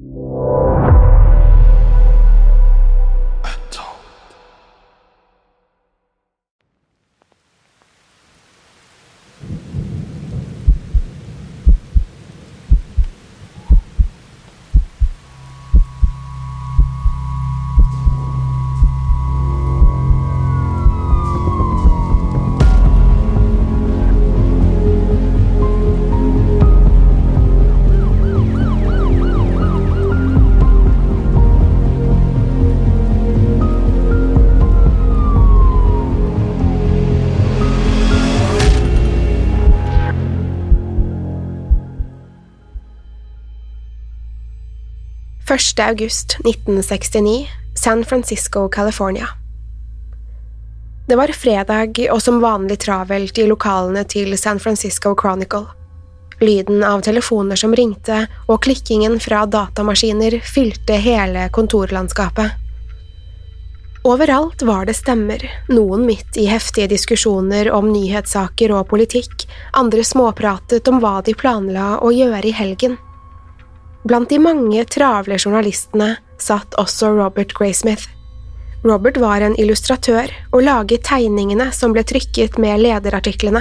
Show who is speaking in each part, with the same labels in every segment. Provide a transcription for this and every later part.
Speaker 1: you. Første august 1969, San Francisco, California. Det var fredag og som vanlig travelt i lokalene til San Francisco Chronicle. Lyden av telefoner som ringte og klikkingen fra datamaskiner fylte hele kontorlandskapet. Overalt var det stemmer, noen midt i heftige diskusjoner om nyhetssaker og politikk, andre småpratet om hva de planla å gjøre i helgen. Blant de mange travle journalistene satt også Robert Graysmith. Robert var en illustratør og laget tegningene som ble trykket med lederartiklene.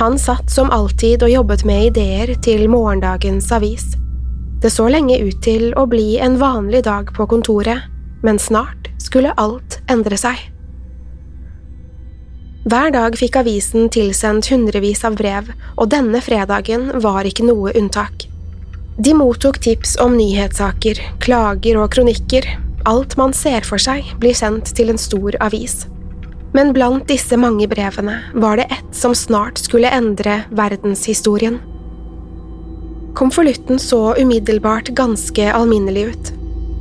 Speaker 1: Han satt som alltid og jobbet med ideer til morgendagens avis. Det så lenge ut til å bli en vanlig dag på kontoret, men snart skulle alt endre seg. Hver dag fikk avisen tilsendt hundrevis av brev, og denne fredagen var ikke noe unntak. De mottok tips om nyhetssaker, klager og kronikker, alt man ser for seg blir sendt til en stor avis. Men blant disse mange brevene var det ett som snart skulle endre verdenshistorien. Konvolutten så umiddelbart ganske alminnelig ut.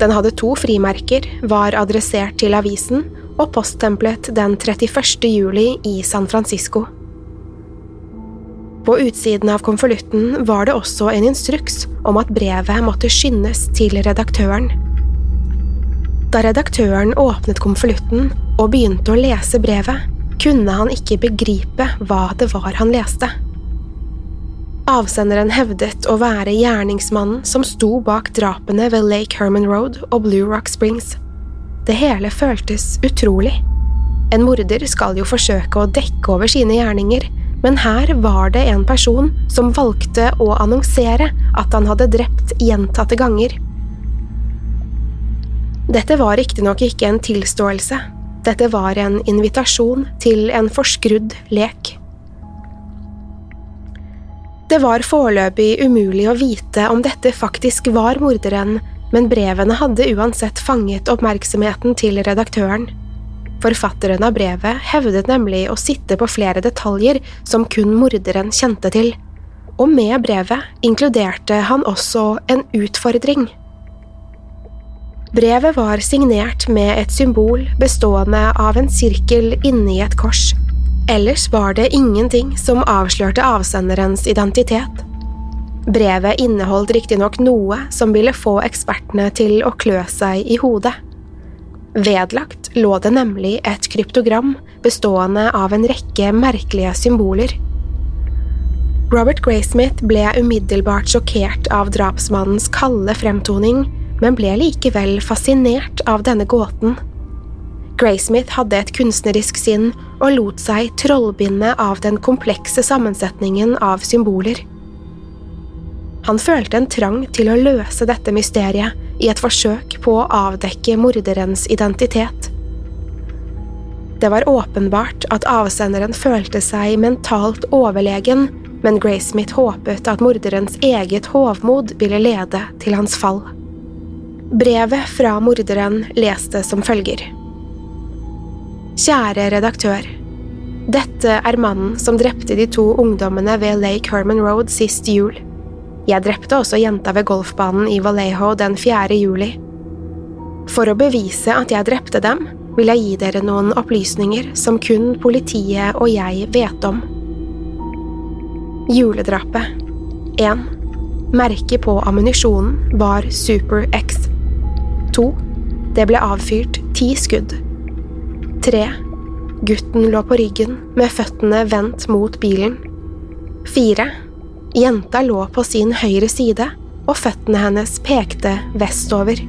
Speaker 1: Den hadde to frimerker, var adressert til avisen og posttemplet den 31. juli i San Francisco. På utsiden av konvolutten var det også en instruks om at brevet måtte skyndes til redaktøren. Da redaktøren åpnet konvolutten og begynte å lese brevet, kunne han ikke begripe hva det var han leste. Avsenderen hevdet å være gjerningsmannen som sto bak drapene ved Lake Herman Road og Blue Rock Springs. Det hele føltes utrolig. En morder skal jo forsøke å dekke over sine gjerninger, men her var det en person som valgte å annonsere at han hadde drept gjentatte ganger. Dette var riktignok ikke en tilståelse, dette var en invitasjon til en forskrudd lek. Det var foreløpig umulig å vite om dette faktisk var morderen, men brevene hadde uansett fanget oppmerksomheten til redaktøren. Forfatteren av brevet hevdet nemlig å sitte på flere detaljer som kun morderen kjente til, og med brevet inkluderte han også en utfordring. Brevet var signert med et symbol bestående av en sirkel inni et kors. Ellers var det ingenting som avslørte avsenderens identitet. Brevet inneholdt riktignok noe som ville få ekspertene til å klø seg i hodet. Vedlagt lå det nemlig et kryptogram bestående av en rekke merkelige symboler. Robert Graysmith ble umiddelbart sjokkert av drapsmannens kalde fremtoning, men ble likevel fascinert av denne gåten. Graysmith hadde et kunstnerisk sinn og lot seg trollbinde av den komplekse sammensetningen av symboler. Han følte en trang til å løse dette mysteriet i et forsøk på å avdekke morderens identitet. Det var åpenbart at avsenderen følte seg mentalt overlegen men Graysmith håpet at morderens eget hovmod ville lede til hans fall. Brevet fra morderen leste som følger. Kjære redaktør. Dette er mannen som drepte de to ungdommene ved Lake Herman Road sist jul. Jeg drepte også jenta ved golfbanen i Vallejo den 4. juli. For å bevise at jeg drepte dem, vil jeg gi dere noen opplysninger som kun politiet og jeg vet om. Juledrapet 1. Merket på ammunisjonen var Super X. 2. Det ble avfyrt ti skudd. 3. Gutten lå på ryggen med føttene vendt mot bilen. 4. Jenta lå på sin høyre side, og føttene hennes pekte vestover.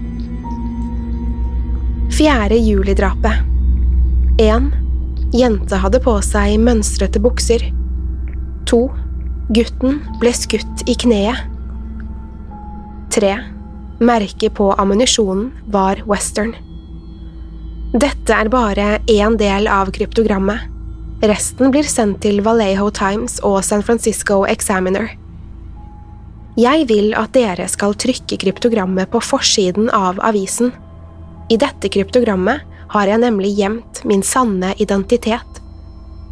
Speaker 1: Fjerde juli-drapet 1. Jenta hadde på seg mønstrete bukser. 2. Gutten ble skutt i kneet. 3. Merket på ammunisjonen var western. Dette er bare én del av kryptogrammet. Resten blir sendt til Vallejo Times og San Francisco Examiner. Jeg vil at dere skal trykke kryptogrammet på forsiden av avisen. I dette kryptogrammet har jeg nemlig gjemt min sanne identitet.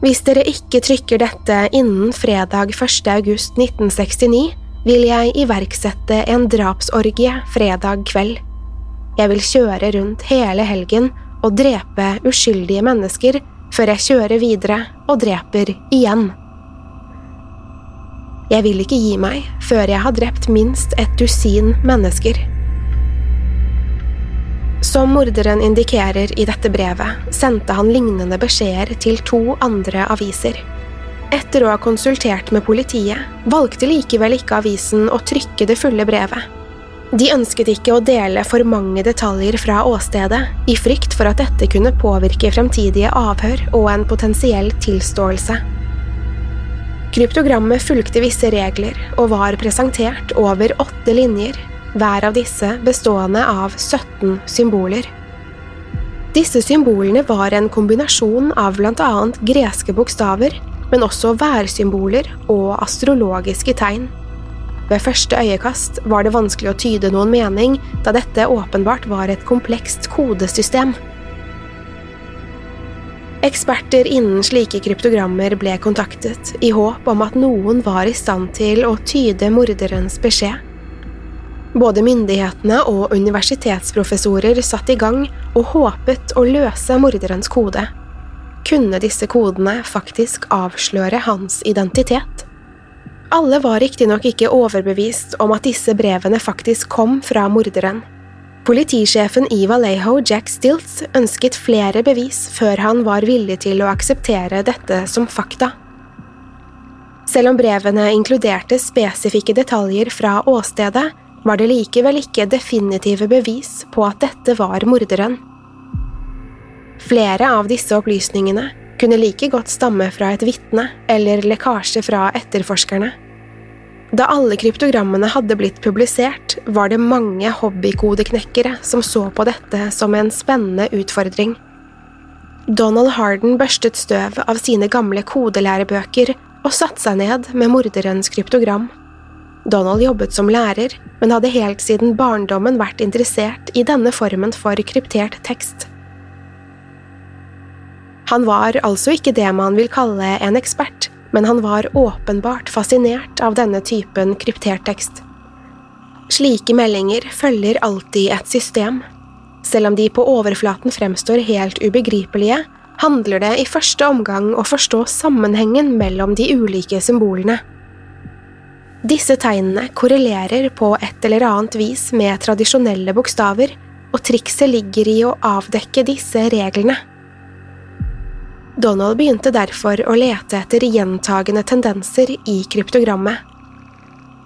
Speaker 1: Hvis dere ikke trykker dette innen fredag 1. august 1969, vil jeg iverksette en drapsorgie fredag kveld. Jeg vil kjøre rundt hele helgen og drepe uskyldige mennesker før jeg kjører videre og dreper igjen. Jeg vil ikke gi meg før jeg har drept minst et dusin mennesker. Som morderen indikerer i dette brevet, sendte han lignende beskjeder til to andre aviser. Etter å ha konsultert med politiet, valgte likevel ikke avisen å trykke det fulle brevet. De ønsket ikke å dele for mange detaljer fra åstedet, i frykt for at dette kunne påvirke fremtidige avhør og en potensiell tilståelse. Kryptogrammet fulgte visse regler og var presentert over åtte linjer, hver av disse bestående av 17 symboler. Disse symbolene var en kombinasjon av blant annet greske bokstaver, men også værsymboler og astrologiske tegn. Ved første øyekast var det vanskelig å tyde noen mening, da dette åpenbart var et komplekst kodesystem. Eksperter innen slike kryptogrammer ble kontaktet, i håp om at noen var i stand til å tyde morderens beskjed. Både myndighetene og universitetsprofessorer satt i gang og håpet å løse morderens kode. Kunne disse kodene faktisk avsløre hans identitet? Alle var riktignok ikke overbevist om at disse brevene faktisk kom fra morderen. Politisjefen i Vallejo, Jack Stilts, ønsket flere bevis før han var villig til å akseptere dette som fakta. Selv om brevene inkluderte spesifikke detaljer fra åstedet, var det likevel ikke definitive bevis på at dette var morderen. Flere av disse opplysningene kunne like godt stamme fra et vitne eller lekkasje fra etterforskerne. Da alle kryptogrammene hadde blitt publisert, var det mange hobbykodeknekkere som så på dette som en spennende utfordring. Donald Harden børstet støv av sine gamle kodelærebøker og satte seg ned med morderens kryptogram. Donald jobbet som lærer, men hadde helt siden barndommen vært interessert i denne formen for kryptert tekst. Han var altså ikke det man vil kalle en ekspert, men han var åpenbart fascinert av denne typen kryptert tekst. Slike meldinger følger alltid et system. Selv om de på overflaten fremstår helt ubegripelige, handler det i første omgang å forstå sammenhengen mellom de ulike symbolene. Disse tegnene korrelerer på et eller annet vis med tradisjonelle bokstaver, og trikset ligger i å avdekke disse reglene. Donald begynte derfor å lete etter gjentagende tendenser i kryptogrammet.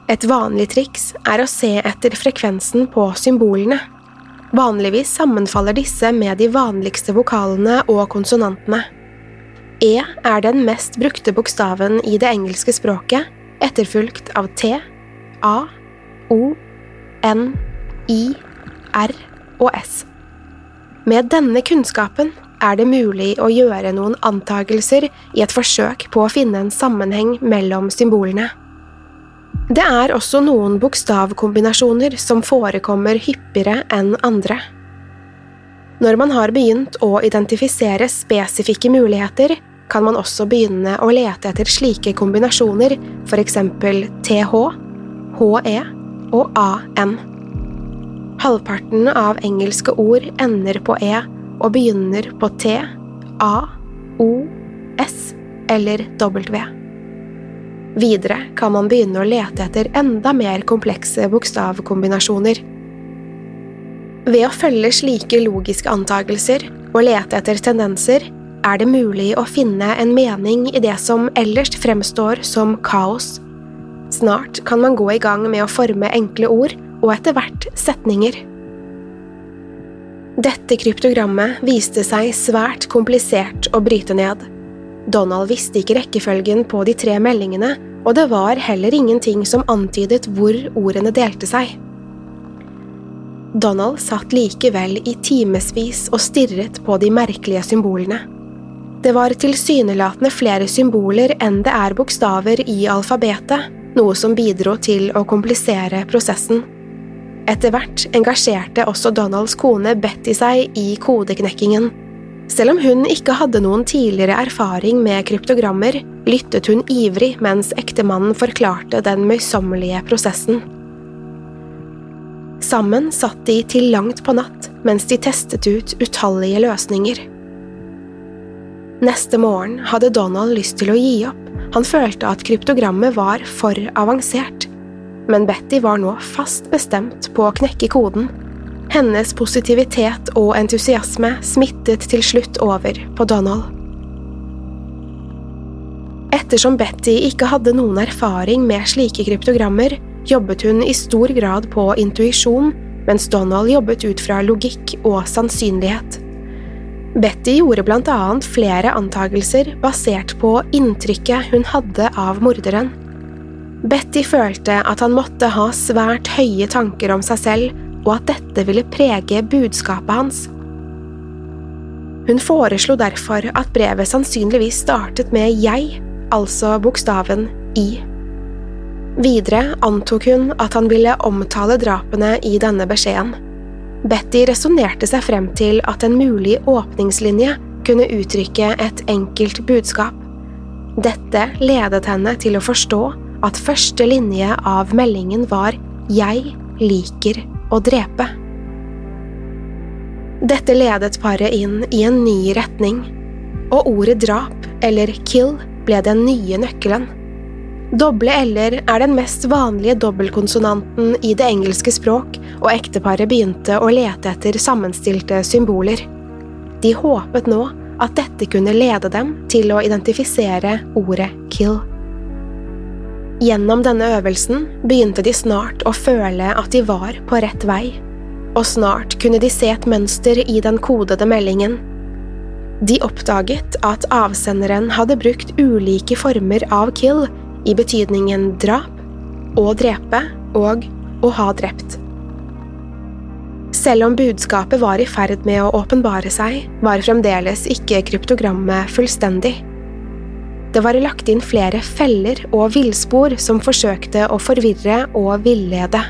Speaker 1: Et vanlig triks er å se etter frekvensen på symbolene. Vanligvis sammenfaller disse med de vanligste vokalene og konsonantene. E er den mest brukte bokstaven i det engelske språket, etterfulgt av T, A, O, N, I, R og S. Med denne kunnskapen er det mulig å gjøre noen antagelser i et forsøk på å finne en sammenheng mellom symbolene. Det er også noen bokstavkombinasjoner som forekommer hyppigere enn andre. Når man har begynt å identifisere spesifikke muligheter, kan man også begynne å lete etter slike kombinasjoner, eksempel TH, HE og AN. Halvparten av engelske ord ender på E og begynner på T, A, O, S eller W. Videre kan man begynne å lete etter enda mer komplekse bokstavkombinasjoner. Ved å følge slike logiske antagelser og lete etter tendenser er det mulig å finne en mening i det som ellers fremstår som kaos. Snart kan man gå i gang med å forme enkle ord og etter hvert setninger. Dette kryptogrammet viste seg svært komplisert å bryte ned. Donald visste ikke rekkefølgen på de tre meldingene, og det var heller ingenting som antydet hvor ordene delte seg. Donald satt likevel i timevis og stirret på de merkelige symbolene. Det var tilsynelatende flere symboler enn det er bokstaver i alfabetet, noe som bidro til å komplisere prosessen. Etter hvert engasjerte også Donalds kone Betty seg i kodeknekkingen. Selv om hun ikke hadde noen tidligere erfaring med kryptogrammer, lyttet hun ivrig mens ektemannen forklarte den møysommelige prosessen. Sammen satt de til langt på natt mens de testet ut utallige løsninger. Neste morgen hadde Donald lyst til å gi opp, han følte at kryptogrammet var for avansert men Betty var nå fast bestemt på å knekke koden. Hennes positivitet og entusiasme smittet til slutt over på Donald. Ettersom Betty ikke hadde noen erfaring med slike kryptogrammer, jobbet hun i stor grad på intuisjon, mens Donald jobbet ut fra logikk og sannsynlighet. Betty gjorde blant annet flere antagelser basert på inntrykket hun hadde av morderen. Betty følte at han måtte ha svært høye tanker om seg selv, og at dette ville prege budskapet hans. Hun foreslo derfor at brevet sannsynligvis startet med jeg, altså bokstaven i. Videre antok hun at han ville omtale drapene i denne beskjeden. Betty resonnerte seg frem til at en mulig åpningslinje kunne uttrykke et enkelt budskap. Dette ledet henne til å forstå at første linje av meldingen var Jeg liker å drepe. Dette ledet paret inn i en ny retning, og ordet drap, eller kill, ble den nye nøkkelen. Doble l-er er den mest vanlige dobbeltkonsonanten i det engelske språk, og ekteparet begynte å lete etter sammenstilte symboler. De håpet nå at dette kunne lede dem til å identifisere ordet kill. Gjennom denne øvelsen begynte de snart å føle at de var på rett vei, og snart kunne de se et mønster i den kodede meldingen. De oppdaget at avsenderen hadde brukt ulike former av kill i betydningen drap, å drepe og å ha drept. Selv om budskapet var i ferd med å åpenbare seg, var fremdeles ikke kryptogrammet fullstendig. Det var lagt inn flere feller og villspor som forsøkte å forvirre og villede.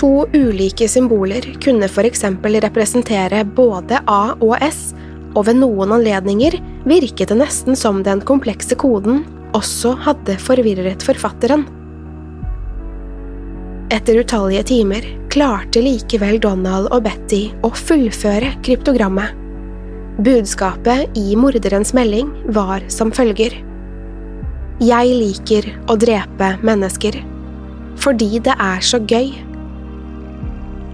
Speaker 1: To ulike symboler kunne eksempel representere både A og S, og ved noen anledninger virket det nesten som den komplekse koden også hadde forvirret forfatteren. Etter utallige timer klarte likevel Donald og Betty å fullføre kryptogrammet. Budskapet i morderens melding var som følger. Jeg liker å drepe mennesker. fordi det er så gøy.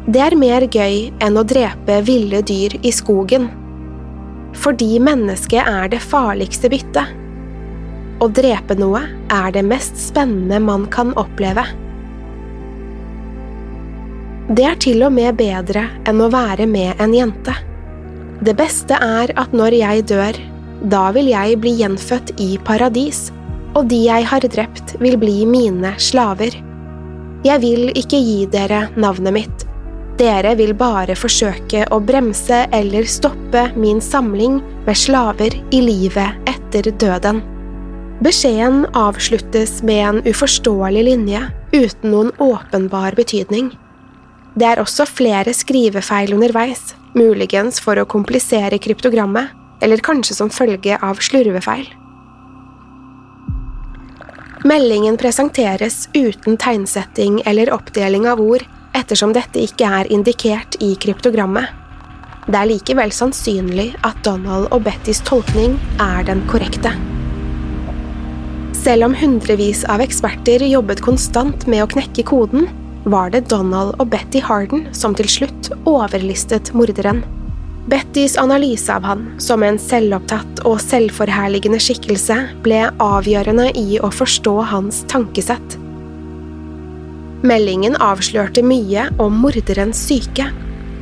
Speaker 1: Det er mer gøy enn å drepe ville dyr i skogen. Fordi mennesket er det farligste byttet. Å drepe noe er det mest spennende man kan oppleve. Det er til og med bedre enn å være med en jente. Det beste er at når jeg dør, da vil jeg bli gjenfødt i paradis, og de jeg har drept, vil bli mine slaver. Jeg vil ikke gi dere navnet mitt. Dere vil bare forsøke å bremse eller stoppe min samling med slaver i livet etter døden. Beskjeden avsluttes med en uforståelig linje uten noen åpenbar betydning. Det er også flere skrivefeil underveis, muligens for å komplisere kryptogrammet, eller kanskje som følge av slurvefeil. Meldingen presenteres uten tegnsetting eller oppdeling av ord, ettersom dette ikke er indikert i kryptogrammet. Det er likevel sannsynlig at Donald og Bettys tolkning er den korrekte. Selv om hundrevis av eksperter jobbet konstant med å knekke koden, var det Donald og Betty Harden som til slutt overlistet morderen. Bettys analyse av han, som en selvopptatt og selvforherligende skikkelse, ble avgjørende i å forstå hans tankesett. Meldingen avslørte mye om morderens syke.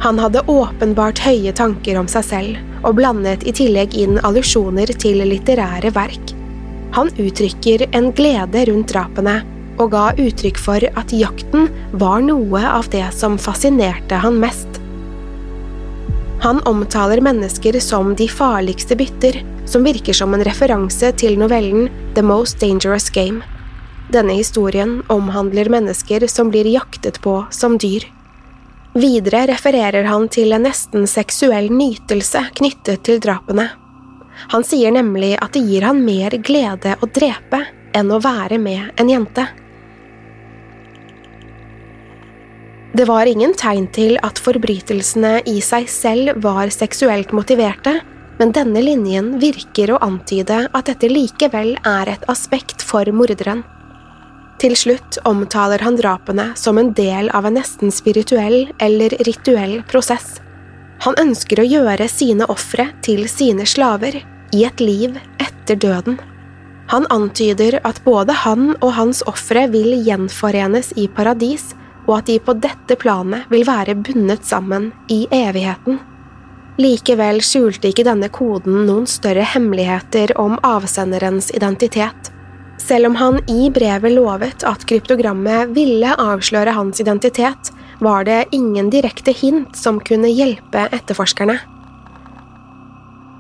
Speaker 1: Han hadde åpenbart høye tanker om seg selv, og blandet i tillegg inn allusjoner til litterære verk. Han uttrykker en glede rundt drapene, og ga uttrykk for at jakten var noe av det som fascinerte han mest. Han omtaler mennesker som de farligste bytter, som virker som en referanse til novellen The Most Dangerous Game. Denne historien omhandler mennesker som blir jaktet på som dyr. Videre refererer han til en nesten seksuell nytelse knyttet til drapene. Han sier nemlig at det gir han mer glede å drepe enn å være med en jente. Det var ingen tegn til at forbrytelsene i seg selv var seksuelt motiverte, men denne linjen virker å antyde at dette likevel er et aspekt for morderen. Til slutt omtaler han drapene som en del av en nesten spirituell eller rituell prosess. Han ønsker å gjøre sine ofre til sine slaver i et liv etter døden. Han antyder at både han og hans ofre vil gjenforenes i paradis, og at de på dette planet vil være bundet sammen i evigheten. Likevel skjulte ikke denne koden noen større hemmeligheter om avsenderens identitet. Selv om han i brevet lovet at kryptogrammet ville avsløre hans identitet, var det ingen direkte hint som kunne hjelpe etterforskerne.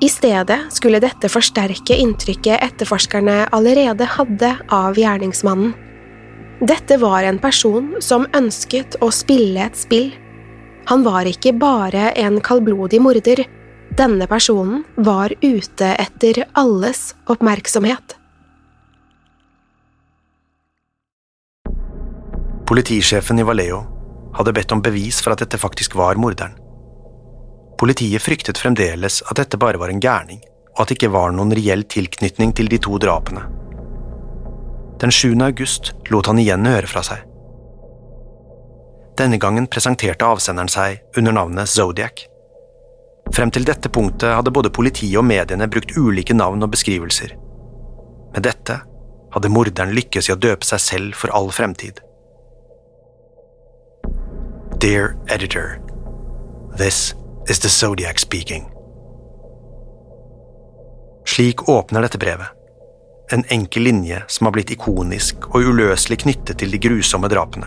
Speaker 1: I stedet skulle dette forsterke inntrykket etterforskerne allerede hadde av gjerningsmannen. Dette var en person som ønsket å spille et spill. Han var ikke bare en kaldblodig morder, denne personen var ute etter alles oppmerksomhet.
Speaker 2: Politisjefen i Vallejo hadde bedt om bevis for at dette faktisk var morderen. Politiet fryktet fremdeles at dette bare var en gærning, og at det ikke var noen reell tilknytning til de to drapene. Den 7. august lot han igjen høre fra seg. Denne gangen presenterte avsenderen seg under navnet Zodiac. Frem til dette punktet hadde både politiet og mediene brukt ulike navn og beskrivelser. Med dette hadde morderen lykkes i å døpe seg selv for all fremtid. Dear editor, this is the Zodiac speaking. Slik åpner dette brevet en enkel linje som har blitt ikonisk og uløselig knyttet til de grusomme drapene.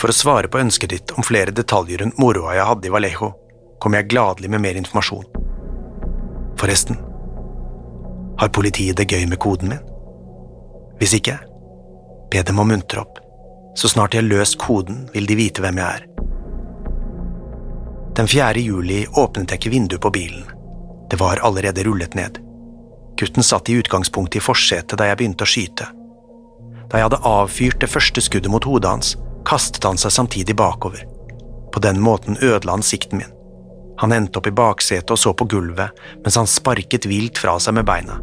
Speaker 2: For å svare på ønsket ditt om flere detaljer rundt moroa jeg hadde i Vallejo, kommer jeg gladelig med mer informasjon. Forresten, har politiet det gøy med koden min? Hvis ikke, be dem å muntre opp. Så snart de har løst koden, vil de vite hvem jeg er. Den 4. juli åpnet jeg ikke vinduet på bilen. Det var allerede rullet ned. Gutten satt i utgangspunktet i forsetet da jeg begynte å skyte. Da jeg hadde avfyrt det første skuddet mot hodet hans, kastet han seg samtidig bakover. På den måten ødela han sikten min. Han endte opp i baksetet og så på gulvet mens han sparket vilt fra seg med beina.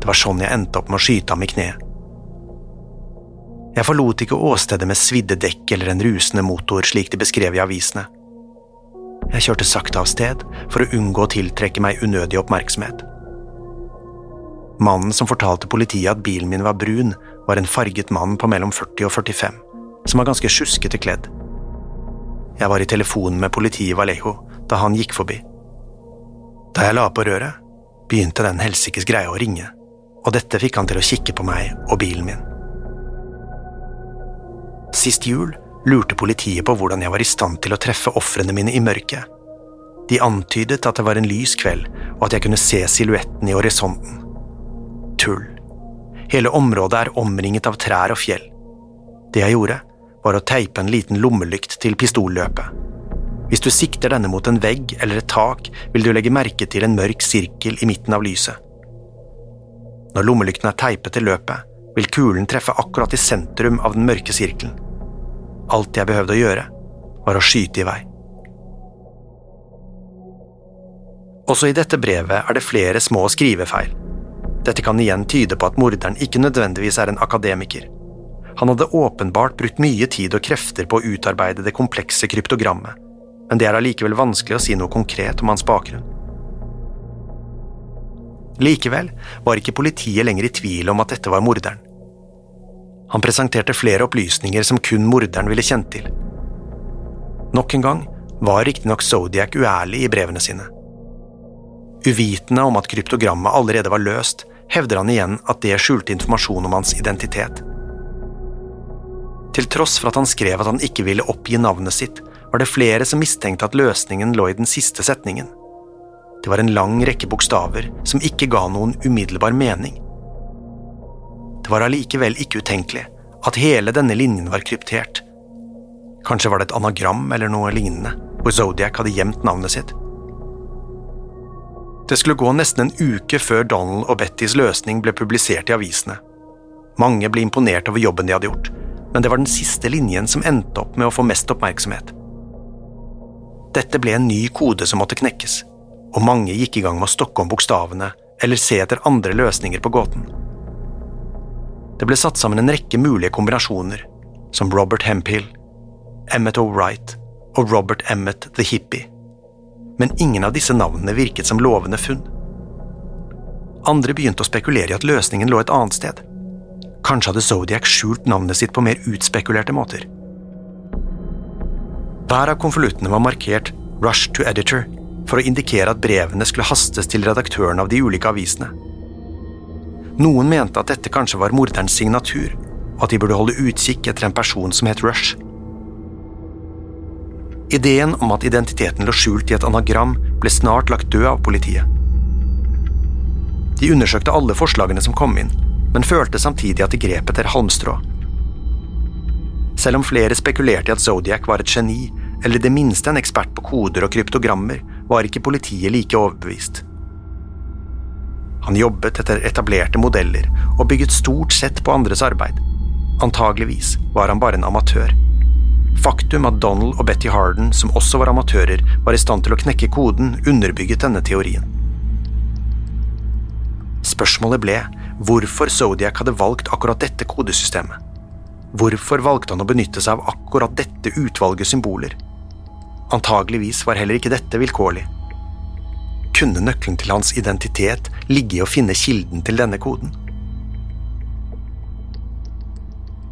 Speaker 2: Det var sånn jeg endte opp med å skyte ham i kneet. Jeg forlot ikke åstedet med svidde dekk eller en rusende motor, slik de beskrev i avisene. Jeg kjørte sakte av sted for å unngå å tiltrekke meg unødig oppmerksomhet. Mannen som fortalte politiet at bilen min var brun, var en farget mann på mellom 40 og 45, som var ganske sjuskete kledd. Jeg var i telefonen med politiet i Vallejo da han gikk forbi. Da jeg la på røret, begynte den helsikes greia å ringe, og dette fikk han til å kikke på meg og bilen min. Sist jul lurte politiet på hvordan jeg var i stand til å treffe ofrene mine i mørket. De antydet at det var en lys kveld, og at jeg kunne se silhuetten i horisonten. Tull. Hele området er omringet av trær og fjell. Det jeg gjorde, var å teipe en liten lommelykt til pistolløpet. Hvis du sikter denne mot en vegg eller et tak, vil du legge merke til en mørk sirkel i midten av lyset. Når lommelykten er teipet til løpet, vil kulen treffe akkurat i sentrum av den mørke sirkelen. Alt jeg behøvde å gjøre, var å skyte i vei. Også i dette brevet er det flere små skrivefeil. Dette kan igjen tyde på at morderen ikke nødvendigvis er en akademiker. Han hadde åpenbart brukt mye tid og krefter på å utarbeide det komplekse kryptogrammet, men det er allikevel vanskelig å si noe konkret om hans bakgrunn. Likevel var ikke politiet lenger i tvil om at dette var morderen. Han presenterte flere opplysninger som kun morderen ville kjent til. Nok en gang var riktignok Zodiac uærlig i brevene sine. Uvitende om at kryptogrammet allerede var løst, hevder han igjen at det skjulte informasjon om hans identitet. Til tross for at han skrev at han ikke ville oppgi navnet sitt, var det flere som mistenkte at løsningen lå i den siste setningen. Det var en lang rekke bokstaver som ikke ga noen umiddelbar mening. Det var allikevel ikke utenkelig at hele denne linjen var kryptert. Kanskje var det et anagram eller noe lignende, hvor Zodiac hadde gjemt navnet sitt. Det skulle gå nesten en uke før Donald og Bettys løsning ble publisert i avisene. Mange ble imponert over jobben de hadde gjort, men det var den siste linjen som endte opp med å få mest oppmerksomhet. Dette ble en ny kode som måtte knekkes, og mange gikk i gang med å stokke om bokstavene eller se etter andre løsninger på gåten. Det ble satt sammen en rekke mulige kombinasjoner, som Robert Hemphill, Emmet O'Wright og Robert Emmet the Hippie, men ingen av disse navnene virket som lovende funn. Andre begynte å spekulere i at løsningen lå et annet sted. Kanskje hadde Zodiac skjult navnet sitt på mer utspekulerte måter. Hver av konvoluttene var markert 'Rush to Editor' for å indikere at brevene skulle hastes til redaktøren av de ulike avisene. Noen mente at dette kanskje var morderens signatur, og at de burde holde utkikk etter en person som het Rush. Ideen om at identiteten lå skjult i et anagram, ble snart lagt død av politiet. De undersøkte alle forslagene som kom inn, men følte samtidig at de grep etter halmstrå. Selv om flere spekulerte i at Zodiac var et geni, eller i det minste en ekspert på koder og kryptogrammer, var ikke politiet like overbevist. Han jobbet etter etablerte modeller og bygget stort sett på andres arbeid. Antageligvis var han bare en amatør. Faktum at Donald og Betty Harden, som også var amatører, var i stand til å knekke koden, underbygget denne teorien. Spørsmålet ble hvorfor Zodiac hadde valgt akkurat dette kodesystemet. Hvorfor valgte han å benytte seg av akkurat dette utvalget symboler? Antageligvis var heller ikke dette vilkårlig kunne nøkkelen til hans identitet ligge i å finne kilden til denne koden.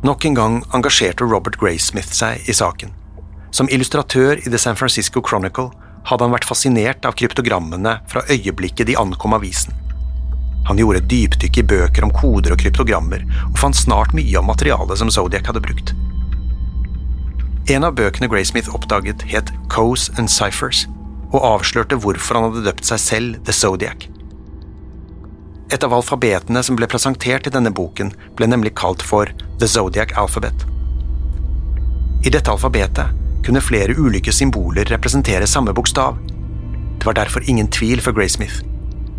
Speaker 2: Nok en gang engasjerte Robert Graysmith seg i saken. Som illustratør i The San Francisco Chronicle hadde han vært fascinert av kryptogrammene fra øyeblikket de ankom avisen. Han gjorde et dypdykk i bøker om koder og kryptogrammer, og fant snart mye av materialet som Zodiac hadde brukt. En av bøkene Graysmith oppdaget, het Coes and Cyphers, og avslørte hvorfor han hadde døpt seg selv The Zodiac. Et av alfabetene som ble presentert i denne boken, ble nemlig kalt for The Zodiac Alphabet. I dette alfabetet kunne flere ulike symboler representere samme bokstav. Det var derfor ingen tvil for Graysmith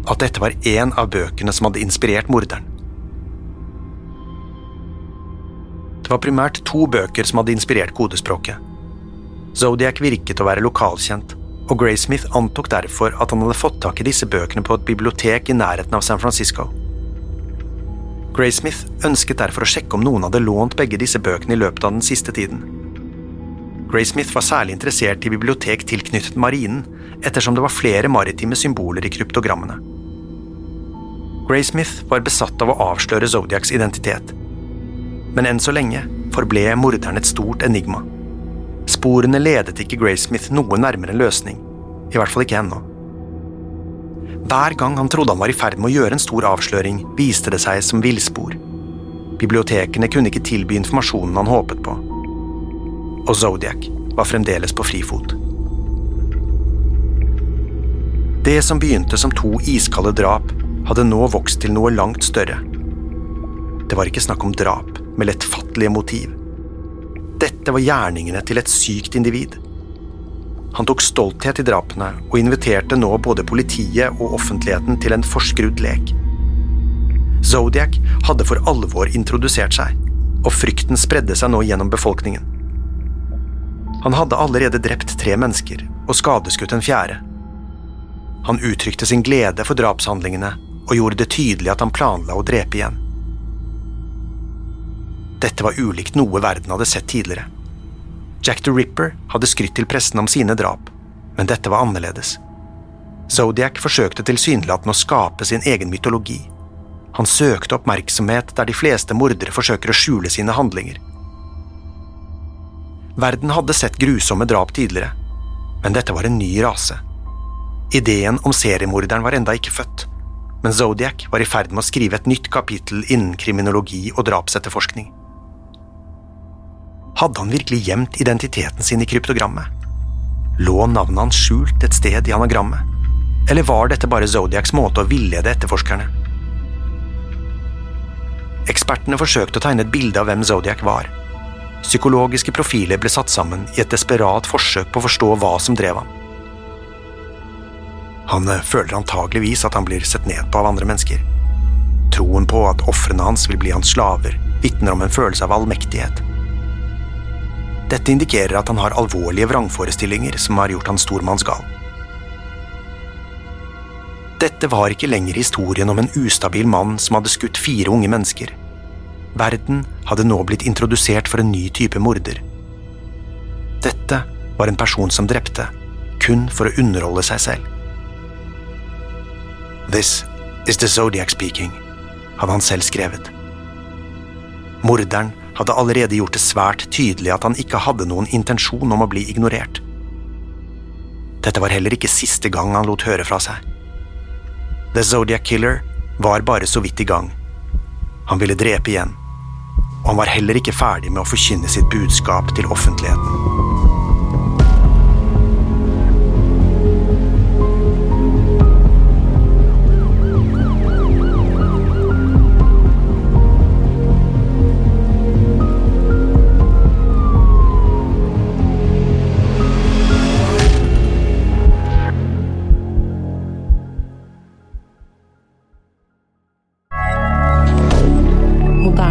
Speaker 2: at dette var én av bøkene som hadde inspirert morderen. Det var primært to bøker som hadde inspirert kodespråket. Zodiac virket å være lokalkjent, og Graysmith antok derfor at han hadde fått tak i disse bøkene på et bibliotek i nærheten av San Francisco. Graysmith ønsket derfor å sjekke om noen hadde lånt begge disse bøkene i løpet av den siste tiden. Graysmith var særlig interessert i bibliotek tilknyttet marinen, ettersom det var flere maritime symboler i kryptogrammene. Graysmith var besatt av å avsløre Zodiacs identitet. Men enn så lenge forble morderen et stort enigma. Sporene ledet ikke Graysmith noe nærmere en løsning, i hvert fall ikke ennå. Hver gang han trodde han var i ferd med å gjøre en stor avsløring, viste det seg som villspor. Bibliotekene kunne ikke tilby informasjonen han håpet på. Og Zodiac var fremdeles på frifot. Det som begynte som to iskalde drap, hadde nå vokst til noe langt større. Det var ikke snakk om drap med lettfattelige motiv. Dette var gjerningene til et sykt individ. Han tok stolthet i drapene og inviterte nå både politiet og offentligheten til en forskrudd lek. Zodiac hadde for alvor introdusert seg, og frykten spredde seg nå gjennom befolkningen. Han hadde allerede drept tre mennesker og skadeskutt en fjerde. Han uttrykte sin glede for drapshandlingene og gjorde det tydelig at han planla å drepe igjen. Dette var ulikt noe verden hadde sett tidligere. Jack the Ripper hadde skrytt til pressen om sine drap, men dette var annerledes. Zodiac forsøkte tilsynelatende å skape sin egen mytologi. Han søkte oppmerksomhet der de fleste mordere forsøker å skjule sine handlinger. Verden hadde sett grusomme drap tidligere, men dette var en ny rase. Ideen om seriemorderen var enda ikke født, men Zodiac var i ferd med å skrive et nytt kapittel innen kriminologi og drapsetterforskning. Hadde han virkelig gjemt identiteten sin i kryptogrammet? Lå navnet hans skjult et sted i anagrammet? Eller var dette bare Zodiacs måte å villede etterforskerne? Ekspertene forsøkte å tegne et bilde av hvem Zodiac var. Psykologiske profiler ble satt sammen i et desperat forsøk på å forstå hva som drev ham. Han eh, føler antageligvis at han blir sett ned på av andre mennesker. Troen på at ofrene hans vil bli hans slaver, vitner om en følelse av allmektighet. Dette indikerer at han har alvorlige vrangforestillinger som har gjort han stormannsgal. Dette var ikke lenger historien om en ustabil mann som hadde skutt fire unge mennesker. Verden hadde nå blitt introdusert for en ny type morder. Dette var en person som drepte, kun for å underholde seg selv. This is the Zodiac speaking, hadde han selv skrevet. Morderen hadde allerede gjort det svært tydelig at han ikke hadde noen intensjon om å bli ignorert. Dette var heller ikke siste gang han lot høre fra seg. The Zodiac Killer var bare så vidt i gang. Han ville drepe igjen, og han var heller ikke ferdig med å forkynne sitt budskap til offentligheten.